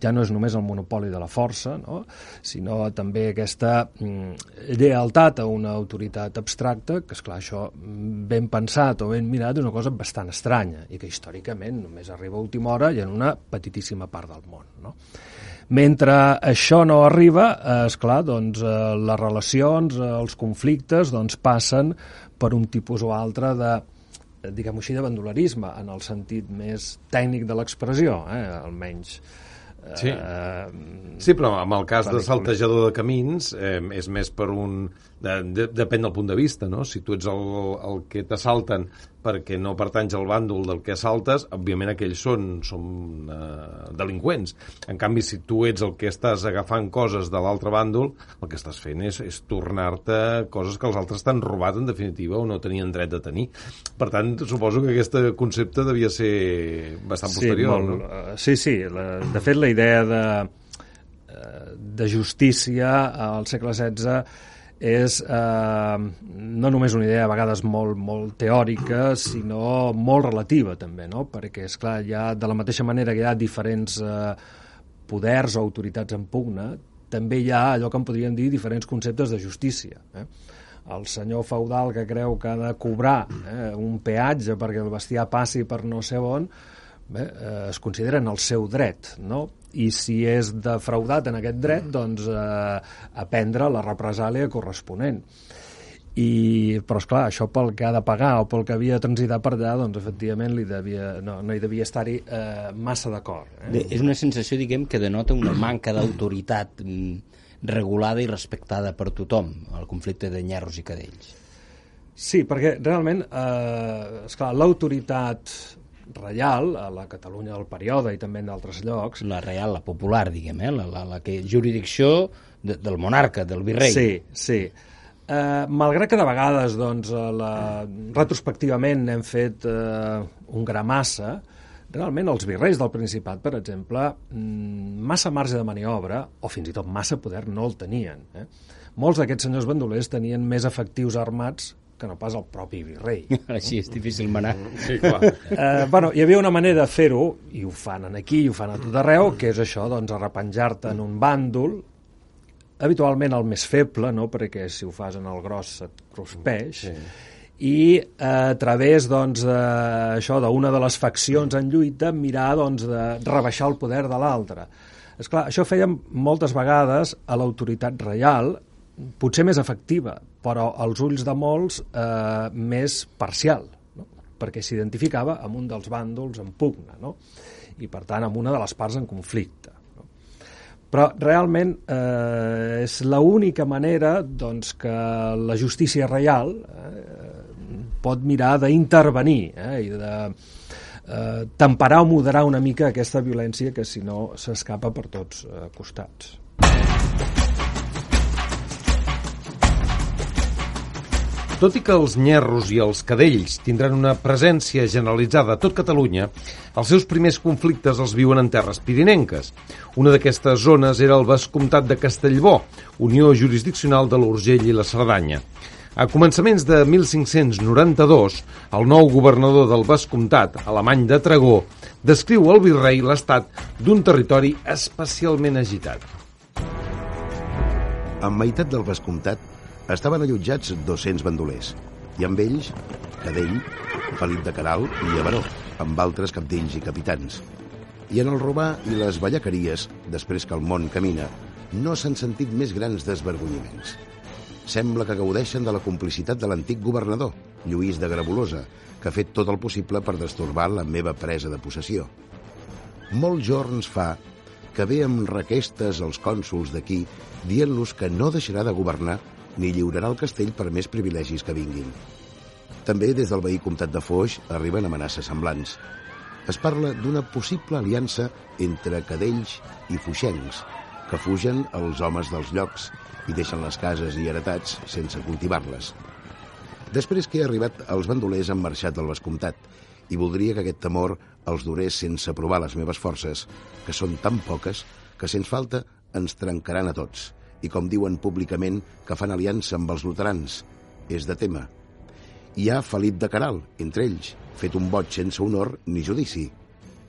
ja no és només el monopoli de la força, no? sinó també aquesta mm, lleialtat a una autoritat abstracta, que és clar això ben pensat o ben mirat és una cosa bastant estranya i que històricament només arriba a última hora i en una petitíssima part del món. No? Mentre això no arriba, eh, és clar, doncs, eh, les relacions, eh, els conflictes, doncs, passen per un tipus o altre de diguem-ho així, de bandolerisme, en el sentit més tècnic de l'expressió, eh, almenys. Sí. Uh, sí, però amb el cas de saltejador de camins eh, és més per un... De, de, depèn del punt de vista, no? Si tu ets el, el que t'assalten perquè no pertanys al bàndol del que assaltes, òbviament aquells són, són uh, delinqüents. En canvi, si tu ets el que estàs agafant coses de l'altre bàndol, el que estàs fent és, és tornar-te coses que els altres t'han robat, en definitiva, o no tenien dret de tenir. Per tant, suposo que aquest concepte devia ser bastant sí, posterior, molt, no? Uh, sí, sí. La, de fet, la idea de, de justícia al segle XVI és eh, no només una idea a vegades molt, molt teòrica, sinó molt relativa també, no? perquè és clar, ja de la mateixa manera que hi ha diferents eh, poders o autoritats en pugna, també hi ha allò que en podríem dir diferents conceptes de justícia. Eh? El senyor feudal que creu que ha de cobrar eh, un peatge perquè el bestiar passi per no sé on, bé, eh, es considera en el seu dret, no? I si és defraudat en aquest dret, doncs eh, aprendre la represàlia corresponent. I, però, és clar, això pel que ha de pagar o pel que havia de transitar per allà, doncs, efectivament, li devia, no, no hi devia estar-hi eh, massa d'acord. Eh? És una sensació, diguem, que denota una manca d'autoritat mm, regulada i respectada per tothom, el conflicte de nyerros i cadells. Sí, perquè realment, eh, esclar, l'autoritat reial, a la Catalunya del període i també en d'altres llocs. La reial, la popular, diguem, eh? la, la, la que jurisdicció de, del monarca, del virrei. Sí, sí. Eh, malgrat que de vegades, doncs, la, retrospectivament hem fet eh, un gramassa, realment els virreis del Principat, per exemple, mm, massa marge de maniobra, o fins i tot massa poder, no el tenien. Eh? Molts d'aquests senyors bandolers tenien més efectius armats que no pas el propi virrei. Així és difícil manar. Sí, clar. Eh, bueno, hi havia una manera de fer-ho, i ho fan aquí, i ho fan a tot arreu, que és això, doncs, arrepenjar-te en un bàndol, habitualment el més feble, no? perquè si ho fas en el gros et cruspeix, sí. i eh, a través doncs, de, això d'una de les faccions en lluita mirar doncs, de rebaixar el poder de l'altre. És clar, això feien moltes vegades a l'autoritat reial, potser més efectiva, però als ulls de molts eh, més parcial, no? perquè s'identificava amb un dels bàndols en pugna, no? i per tant amb una de les parts en conflicte. No? Però realment eh, és l'única manera doncs, que la justícia reial eh, pot mirar d'intervenir eh, i de eh, temperar o moderar una mica aquesta violència que si no s'escapa per tots eh, costats. Tot i que els nyerros i els cadells tindran una presència generalitzada a tot Catalunya, els seus primers conflictes els viuen en terres pirinenques. Una d'aquestes zones era el Vescomtat de Castellbó, unió jurisdiccional de l'Urgell i la Cerdanya. A començaments de 1592, el nou governador del Vescomtat, alemany de Tragó, descriu al virrei l'estat d'un territori especialment agitat. En meitat del Vescomtat estaven allotjats 200 bandolers, i amb ells Cadell, Felip de Caral i Averó, amb altres capdells i capitans. I en el robar i les ballaqueries, després que el món camina, no s'han sentit més grans desvergonyiments. Sembla que gaudeixen de la complicitat de l'antic governador, Lluís de Grabolosa, que ha fet tot el possible per destorbar la meva presa de possessió. Molts jorns fa que ve amb requestes als cònsuls d'aquí dient-los que no deixarà de governar ni lliurarà el castell per més privilegis que vinguin. També des del veí comtat de Foix arriben amenaces semblants. Es parla d'una possible aliança entre cadells i fuixencs, que fugen els homes dels llocs i deixen les cases i heretats sense cultivar-les. Després que he arribat, els bandolers han marxat del vescomtat i voldria que aquest temor els durés sense provar les meves forces, que són tan poques que, sens falta, ens trencaran a tots – i com diuen públicament que fan aliança amb els luterans. És de tema. Hi ha Felip de Caral, entre ells, fet un boig sense honor ni judici.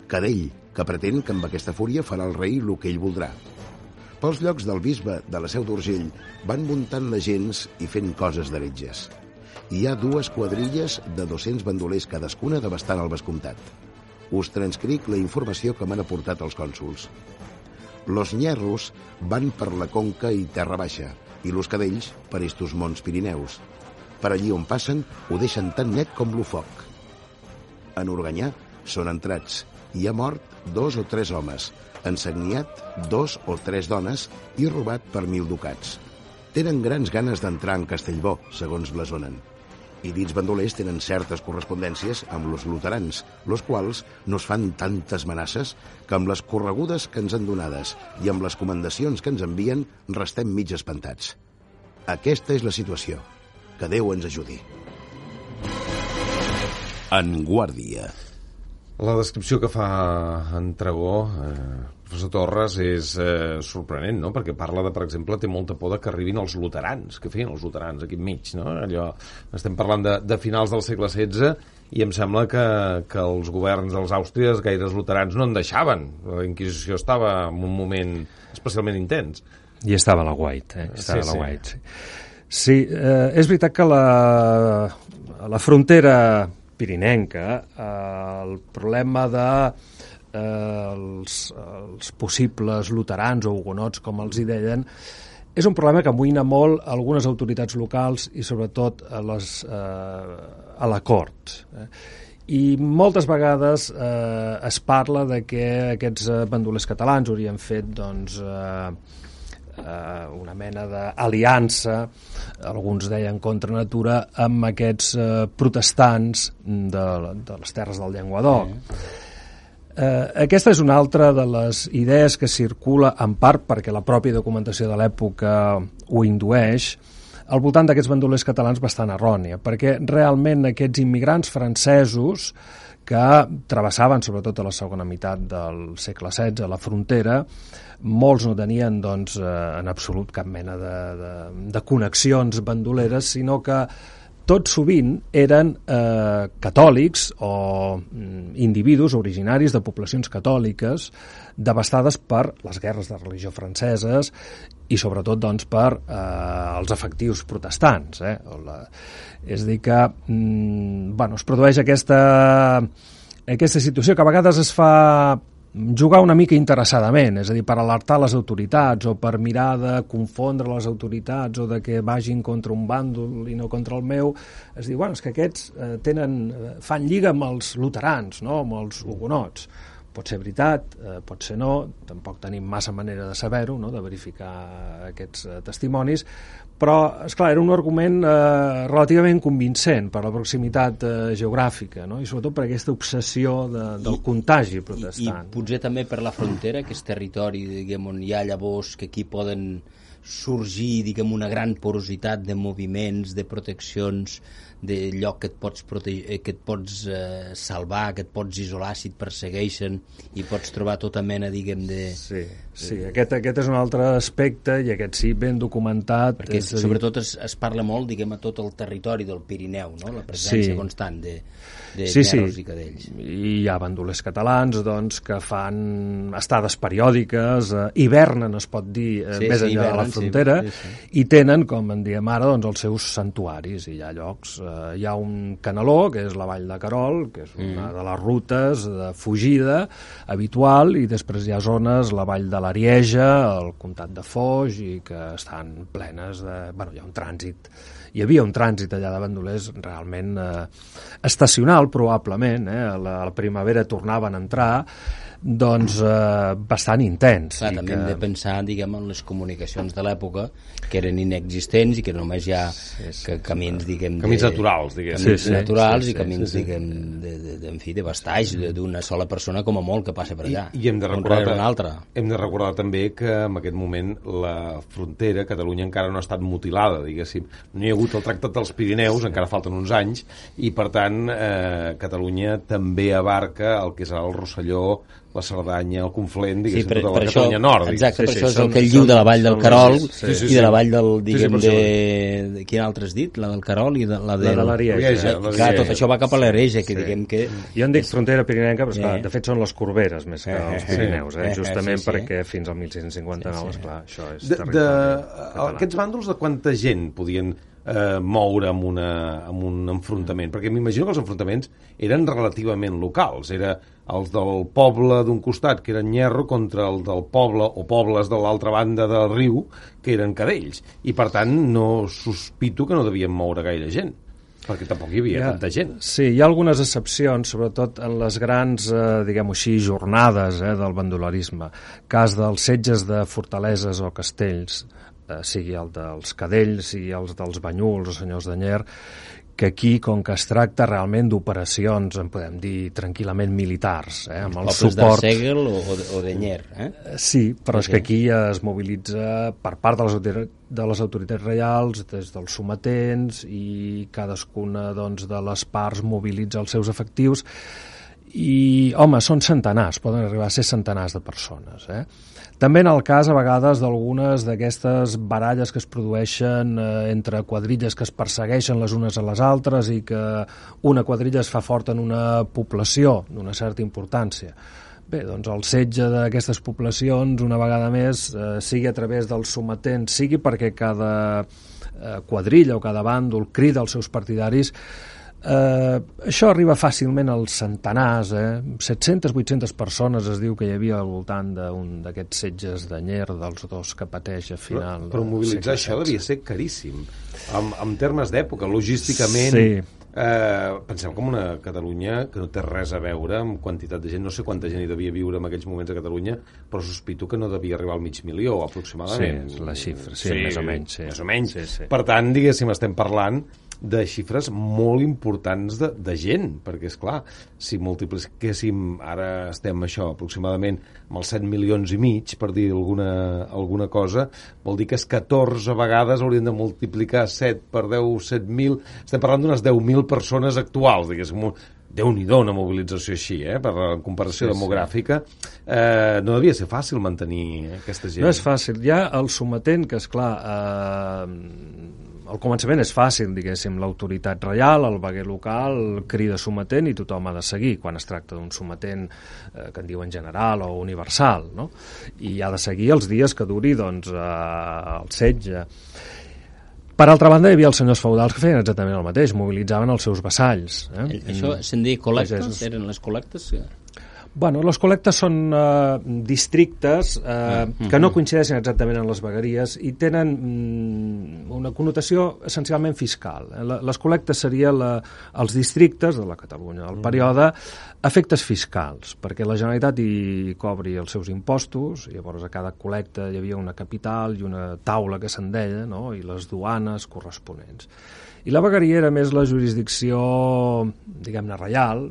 Cadell, que pretén que amb aquesta fúria farà el rei el que ell voldrà. Pels llocs del bisbe de la Seu d'Urgell van muntant les gens i fent coses d'heretges. Hi ha dues quadrilles de 200 bandolers cadascuna devastant el vescomtat. Us transcric la informació que m'han aportat els cònsuls. Los nyerros van per la Conca i Terra Baixa, i los cadells per estos mons Pirineus. Per allí on passen ho deixen tan net com lo foc. En Organyà són entrats. Hi ha mort dos o tres homes, ensagniat dos o tres dones i robat per mil ducats. Tenen grans ganes d'entrar en Castellbó, segons blasonen i dins bandolers tenen certes correspondències amb los luterans, los quals nos fan tantes amenaces que amb les corregudes que ens han donades i amb les comendacions que ens envien restem mig espantats. Aquesta és la situació. Que Déu ens ajudi. En Guàrdia. La descripció que fa en Tragó, eh, professor Torres, és eh, sorprenent, no? Perquè parla de, per exemple, té molta por de que arribin els luterans, que feien els luterans aquí enmig, no? Allò, estem parlant de, de finals del segle XVI i em sembla que, que els governs dels Àustries gaires luterans no en deixaven. La Inquisició estava en un moment especialment intens. I estava a la White, eh? Estava Sí, a la sí. White, sí. Sí, eh, és veritat que la, la frontera pirinenca eh, el problema de eh, els, els possibles luterans o hugonots, com els hi deien, és un problema que amoïna molt algunes autoritats locals i sobretot a, les, eh, a la cort. Eh? I moltes vegades eh, es parla de que aquests eh, bandolers catalans haurien fet doncs, eh, eh, una mena d'aliança, alguns deien contra natura, amb aquests eh, protestants de, de les terres del Llenguadoc. Eh, aquesta és una altra de les idees que circula en part perquè la pròpia documentació de l'època ho indueix al voltant d'aquests bandolers catalans bastant errònia, perquè realment aquests immigrants francesos que travessaven, sobretot a la segona meitat del segle XVI, la frontera, molts no tenien doncs, eh, en absolut cap mena de, de, de connexions bandoleres, sinó que tot sovint eren eh, catòlics o mm, individus originaris de poblacions catòliques devastades per les guerres de religió franceses i sobretot doncs, per eh, els efectius protestants. Eh? O la, és a dir que mm, bueno, es produeix aquesta, aquesta situació que a vegades es fa jugar una mica interessadament, és a dir, per alertar les autoritats o per mirar de confondre les autoritats o de que vagin contra un bàndol i no contra el meu, es diu, bueno, és que aquests eh, tenen, eh, fan lliga amb els luterans, no? amb els hugonots. Pot ser veritat, eh, pot ser no, tampoc tenim massa manera de saber-ho, no? de verificar aquests eh, testimonis, però, és clar era un argument eh, relativament convincent per la proximitat eh, geogràfica, no? i sobretot per aquesta obsessió de, del I- contagi I, I protestant. potser també per la frontera, que és territori diguem, on hi ha llavors que aquí poden sorgir diguem, una gran porositat de moviments, de proteccions, de lloc que et pots, protege, eh, que et pots eh, salvar, que et pots isolar si et persegueixen i pots trobar tota mena, diguem, de... Sí, sí aquest, aquest és un altre aspecte i aquest sí, ben documentat. Perquè és dir, sobretot es, es parla molt, diguem, a tot el territori del Pirineu, no? La presència Sí. constant de, de sí, sí. i cadells. I hi ha bandolers catalans doncs, que fan estades periòdiques, eh, hivernen, es pot dir, eh, Sí, més sí, enllà de la sí, frontera, sí, sí. i tenen, com en diem ara, doncs, els seus santuaris. I hi ha llocs, eh, hi ha un canaló, que és la Vall de Carol, que és una Mm. de les rutes de fugida habitual, i després hi ha zones, la Vall de l'Arieja, el comtat de Foix, i que estan plenes de... Bueno, hi ha un trànsit hi havia un trànsit allà de bandolers realment eh, estacional, probablement, eh? a, la, a la primavera tornaven a entrar, doncs eh, bastant intens. Clar, i també que... hem de pensar, diguem, en les comunicacions de l'època, que eren inexistents i que només hi ha que camins, diguem... Camins de, naturals, diguem. Camins Sí, sí, naturals sí, i sí, camins, sí, sí. diguem, de, de, de, en fi, de bastaix, d'una sola persona com a molt que passa per I, allà. I hem de recordar, un altre. hem de recordar també que en aquest moment la frontera, Catalunya encara no ha estat mutilada, diguéssim. No hi ha hagut el Tractat dels Pirineus, encara falten uns anys, i per tant eh, Catalunya també abarca el que serà el Rosselló la Cerdanya, el Conflent, Sí, diguéssim, per, tota per la això, Catalunya nord. exacte, Sí, per sí, això és són- el que són- lliu de la vall del Carol legis, sí, sí, i sí. de la vall del, sí, diguem, per de, de... Quin altre has dit? La del Carol i de, la, de, La de l'Arieja. Eh, Clar, tot això va cap a l'Arieja, que Sí. diguem que... Jo en dic frontera pirinenca, però esclar, Eh. de fet són les Corberes més que Eh, els eh, Pirineus, eh? eh, justament sí, sí, perquè fins al 1659, Sí, sí. esclar, això és De, de, aquests bàndols, de quanta gent podien eh, moure amb, una, amb un enfrontament? Perquè m'imagino que els enfrontaments eren relativament locals. Era els del poble d'un costat, que eren Nyerro, contra el del poble o pobles de l'altra banda del riu, que eren cadells. I, per tant, no sospito que no devien moure gaire gent perquè tampoc hi havia ha- tanta gent. Sí, hi ha algunes excepcions, sobretot en les grans, eh, diguem-ho així, jornades eh, del bandolerisme. Cas dels setges de fortaleses o castells, eh, sigui el dels cadells, sigui els dels banyuls o senyors de Nyer, que aquí, com que es tracta realment d'operacions, en podem dir tranquil·lament militars, eh, amb el Pobles suport... d'Arsèguel o, o, de- o de Nyer, eh? Eh, Sí, però és Sí, que sí. aquí es mobilitza per part de les, de les autoritats reials, des dels sometents, i cadascuna doncs, de les parts mobilitza els seus efectius, i, home, són centenars, poden arribar a ser centenars de persones, eh? També en el cas, a vegades, d'algunes d'aquestes baralles que es produeixen eh, entre quadrilles que es persegueixen les unes a les altres i que una quadrilla es fa forta en una població d'una certa importància. Bé, doncs el setge d'aquestes poblacions, una vegada més, eh, sigui a través dels sometents, sigui perquè cada eh, quadrilla o cada bàndol crida els seus partidaris, eh, això arriba fàcilment als centenars, eh? 700-800 persones es diu que hi havia al voltant d'un d'aquests setges de Nyer, dels dos que pateix a final Però, però mobilitzar això devia ser caríssim. En, en termes d'època, logísticament... Sí. Eh, pensem com una Catalunya que no té res a veure amb quantitat de gent. No sé quanta gent hi devia viure en aquells moments a Catalunya, però sospito que no devia arribar al mig milió, aproximadament. Sí, és la xifra, sí, més o menys, sí. Més o menys. Sí, sí. Per tant, diguéssim, estem parlant de xifres molt importants de, de gent, perquè, és clar, si multipliquéssim, ara estem això, aproximadament amb els 7 milions i mig, per dir alguna, alguna cosa, vol dir que és 14 vegades haurien de multiplicar 7 per 10, 7.000, estem parlant d'unes 10.000 persones actuals, diguéssim, déu-n'hi-do una mobilització així, eh? per la comparació Sí, sí, demogràfica, eh, no devia ser fàcil mantenir aquesta gent. No és fàcil. Hi ha el sometent, que és clar, eh, al començament és fàcil, diguéssim, l'autoritat reial, el veguer local, crida sometent i tothom ha de seguir, quan es tracta d'un sometent eh, que en diuen general o universal, no? I ha de seguir els dies que duri, doncs, eh, el setge. Per altra banda, hi havia els senyors feudals que feien exactament el mateix, mobilitzaven els seus vassalls. Eh? Això se'n diu col·lectes? Pagesos. Eren les col·lectes? Sí. Bueno, les col·lectes són eh, districtes eh, que no coincideixen exactament en les vegueries i tenen mm, una connotació essencialment fiscal. Eh, la- Les col·lectes serien la, els districtes de la Catalunya del període efectes fiscals, perquè la Generalitat hi cobri els seus impostos, i llavors a cada col·lecta hi havia una capital i una taula que se'n deia, no? i les duanes corresponents. I la vegueria era més la jurisdicció, diguem-ne, reial,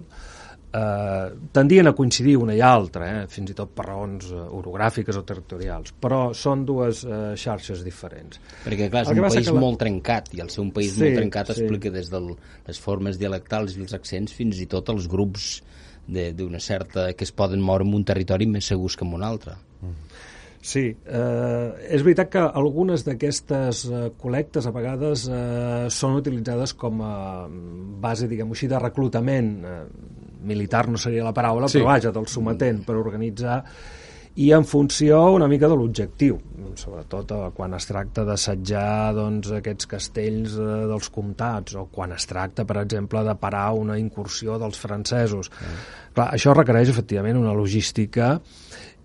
eh, tendien a coincidir una i altra, eh, fins i tot per raons eh, orogràfiques o territorials, però són dues eh, xarxes diferents. Perquè, clar, és un país la- molt trencat, i el ser un país Sí, molt trencat sí. explica des de les formes dialectals i els accents fins i tot els grups de- d'una certa... que es poden moure en un territori més segurs que en un altre. Sí, eh, és veritat que algunes d'aquestes eh, col·lectes a vegades eh, són utilitzades com a base, diguem-ho així, de reclutament. Eh, militar no seria la paraula, Sí. però vaja, del sometent per organitzar i en funció una mica de l'objectiu, sobretot eh, quan es tracta d'assetjar doncs, aquests castells eh, dels comtats o quan es tracta, per exemple, de parar una incursió dels francesos. Clar, això requereix efectivament una logística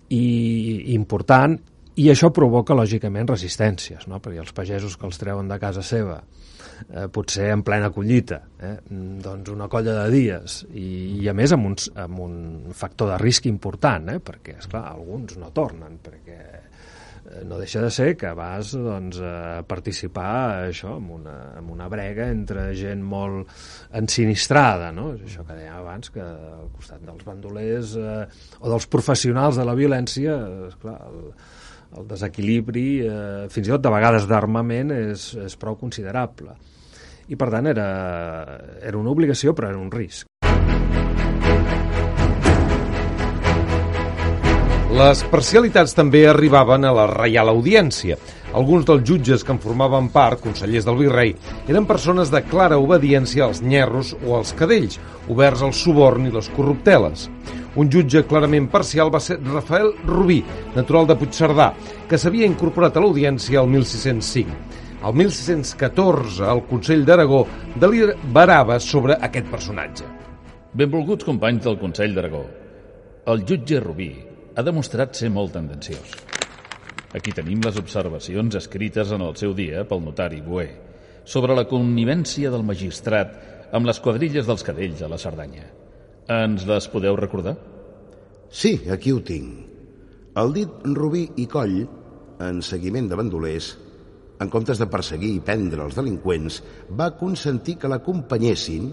i important i això provoca lògicament resistències no? perquè els pagesos que els treuen de casa seva eh, potser en plena collita eh, mm, doncs una colla de dies i, i a més amb un, amb un factor de risc important eh, perquè esclar, alguns no tornen perquè eh, no deixa de ser que vas doncs, a participar això, en, una, en una brega entre gent molt ensinistrada, no? És això que dèiem abans, que al costat dels bandolers eh, o dels professionals de la violència, esclar, el, el desequilibri, eh, fins i tot de vegades d'armament, és, és prou considerable. I per tant era, era una obligació, però era un risc. Les parcialitats també arribaven a la Reial Audiència. Alguns dels jutges que en formaven part, consellers del virrei, eren persones de clara obediència als nyerros o als cadells, oberts al suborn i les corrupteles. Un jutge clarament parcial va ser Rafael Rubí, natural de Puigcerdà, que s'havia incorporat a l'audiència el 1605. El 1614, el Consell d'Aragó deliberava sobre aquest personatge. Benvolguts companys del Consell d'Aragó, el jutge Rubí ha demostrat ser molt tendenciós. Aquí tenim les observacions escrites en el seu dia pel notari Boé sobre la connivència del magistrat amb les quadrilles dels cadells a la Cerdanya. Ens les podeu recordar? Sí, aquí ho tinc. El dit Rubí i Coll, en seguiment de bandolers, en comptes de perseguir i prendre els delinqüents, va consentir que l'acompanyessin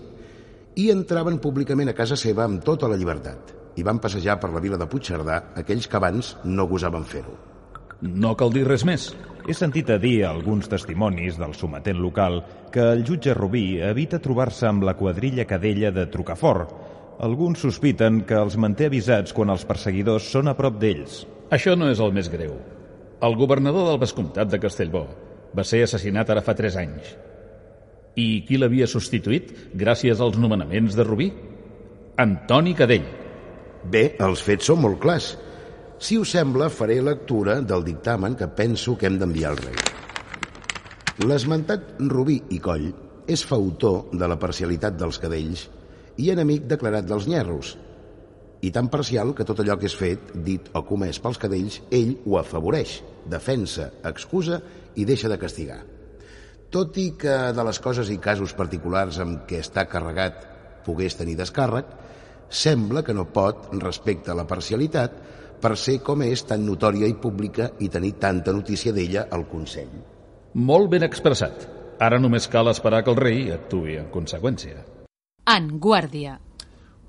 i entraven públicament a casa seva amb tota la llibertat i van passejar per la vila de Puigcerdà aquells que abans no gosaven fer-ho. No cal dir res més. He sentit a dir a alguns testimonis del sometent local que el jutge Rubí evita trobar-se amb la quadrilla cadella de Trucafort. Alguns sospiten que els manté avisats quan els perseguidors són a prop d'ells. Això no és el més greu. El governador del vescomtat de Castellbó va ser assassinat ara fa 3 anys. I qui l'havia substituït gràcies als nomenaments de Rubí? Antoni Cadell. Bé, els fets són molt clars. Si us sembla, faré lectura del dictamen que penso que hem d'enviar al rei. L'esmentat Rubí i Coll és fautor de la parcialitat dels cadells i enemic declarat dels nyerros, i tan parcial que tot allò que és fet, dit o comès pels cadells, ell ho afavoreix, defensa, excusa i deixa de castigar. Tot i que de les coses i casos particulars amb què està carregat pogués tenir descàrrec, sembla que no pot, respecte a la parcialitat, per ser com és tan notòria i pública i tenir tanta notícia d'ella al Consell. Molt ben expressat. Ara només cal esperar que el rei actui en conseqüència. En Guàrdia.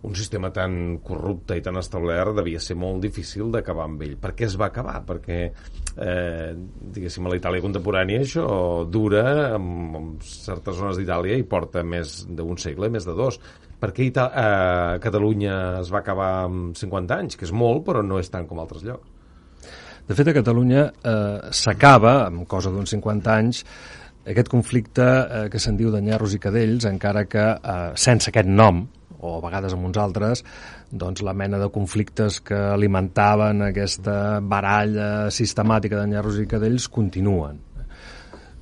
Un sistema tan corrupte i tan establert devia ser molt difícil d'acabar amb ell. Per què es va acabar? Perquè, eh, diguéssim, a Itàlia contemporània això dura en, en certes zones d'Itàlia i porta més d'un segle, més de dos. Per què Ita eh, Catalunya es va acabar amb 50 anys? Que és molt, però no és tant com altres llocs. De fet, a Catalunya eh, s'acaba, amb cosa d'uns 50 anys, aquest conflicte eh, que se'n diu de nyerros i cadells, encara que eh, sense aquest nom, o a vegades amb uns altres, doncs la mena de conflictes que alimentaven aquesta baralla sistemàtica de nyerros i cadells continuen.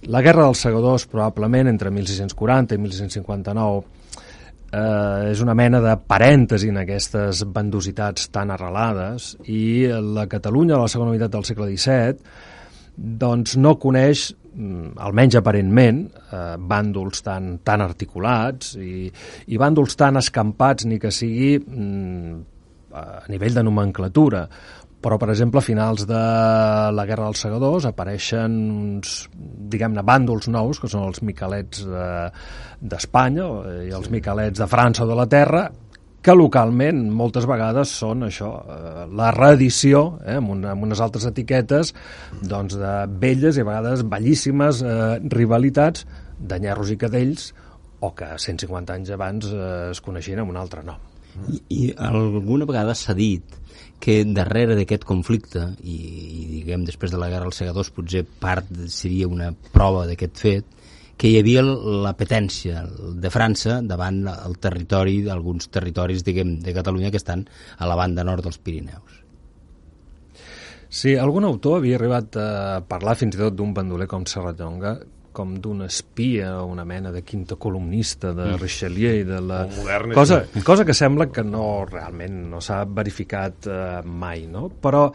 La Guerra dels Segadors, probablement, entre 1640 i 1659, eh, és una mena de parèntesi en aquestes bandositats tan arrelades i la Catalunya, a la segona meitat del segle XVII, doncs no coneix almenys aparentment, eh, bàndols tan, tan articulats i, i bàndols tan escampats ni que sigui mm, a nivell de nomenclatura. Però, per exemple, a finals de la Guerra dels Segadors apareixen uns, diguem-ne, bàndols nous, que són els miquelets d'Espanya de, i els miquelets de França o de la Terra, que localment moltes vegades són això, eh, la reedició, eh, amb, una, amb unes altres etiquetes, doncs de velles i a vegades bellíssimes eh, rivalitats de nyerros i cadells o que 150 anys abans eh, es coneixien amb un altre nom. I, i alguna vegada s'ha dit que darrere d'aquest conflicte, i, i diguem després de la Guerra dels Segadors potser part seria una prova d'aquest fet, que hi havia l'apetència de França davant el territori d'alguns territoris diguem, de Catalunya que estan a la banda nord dels Pirineus. Sí, algun autor havia arribat a parlar fins i tot d'un bandoler com Serrallonga com d'un espia o una mena de quinta columnista de mm. Richelieu i de la... Modern, cosa, cosa que sembla que no realment no s'ha verificat eh, mai, no? Però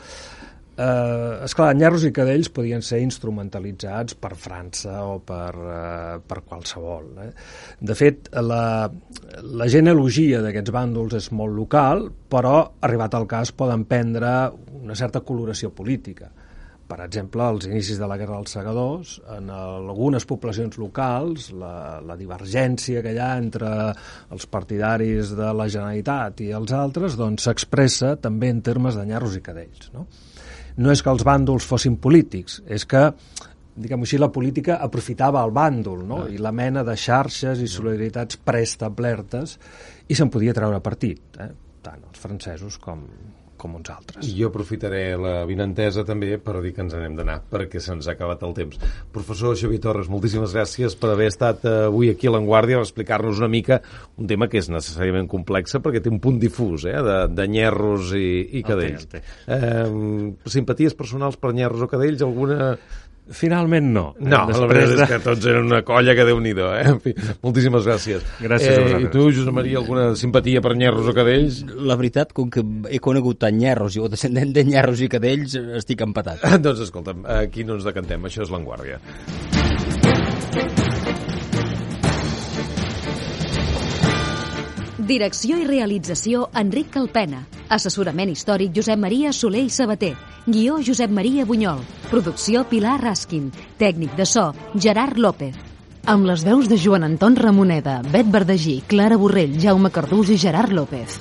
Eh, esclar, nyerros i cadells podien ser instrumentalitzats per França o per, eh, per qualsevol. Eh? De fet, la, la genealogia d'aquests bàndols és molt local, però, arribat al cas, poden prendre una certa coloració política. Per exemple, als inicis de la Guerra dels Segadors, en algunes poblacions locals, la, la divergència que hi ha entre els partidaris de la Generalitat i els altres doncs s'expressa també en termes de nyerros i cadells. No? No és que els bàndols fossin polítics, és que diguem així, la política aprofitava el bàndol no? Ah. i la mena de xarxes i solidaritats preestablertes i se'n podia treure partit, eh? tant els francesos com, com uns altres. I jo aprofitaré la vinentesa també per dir que ens n'hem d'anar, perquè se'ns ha acabat el temps. Professor Xavier Torres, moltíssimes gràcies per haver estat eh, avui aquí a l'Enguàrdia a explicar-nos una mica un tema que és necessàriament complex perquè té un punt difús eh, de, de nyerros i, i cadells. el té. Eh, simpaties personals per nyerros o cadells? Alguna... Finalment no. No, la veritat és que tots eren una colla que déu nhi eh? En fi, moltíssimes gràcies. Gràcies a eh, vosaltres. I tu, Josep Maria, alguna simpatia per nyerros o cadells? La veritat, com que he conegut tant nyerros o descendent de nyerros i cadells, estic empatat. doncs escolta'm, aquí no ens decantem, això és l'Enguàrdia. Direcció i realització Enric Calpena. Assessorament històric Josep Maria Soler i Sabater. Guió Josep Maria Bunyol. Producció Pilar Raskin. Tècnic de so Gerard López. Amb les veus de Joan Anton Ramoneda, Bet Verdagí, Clara Borrell, Jaume Cardús i Gerard López.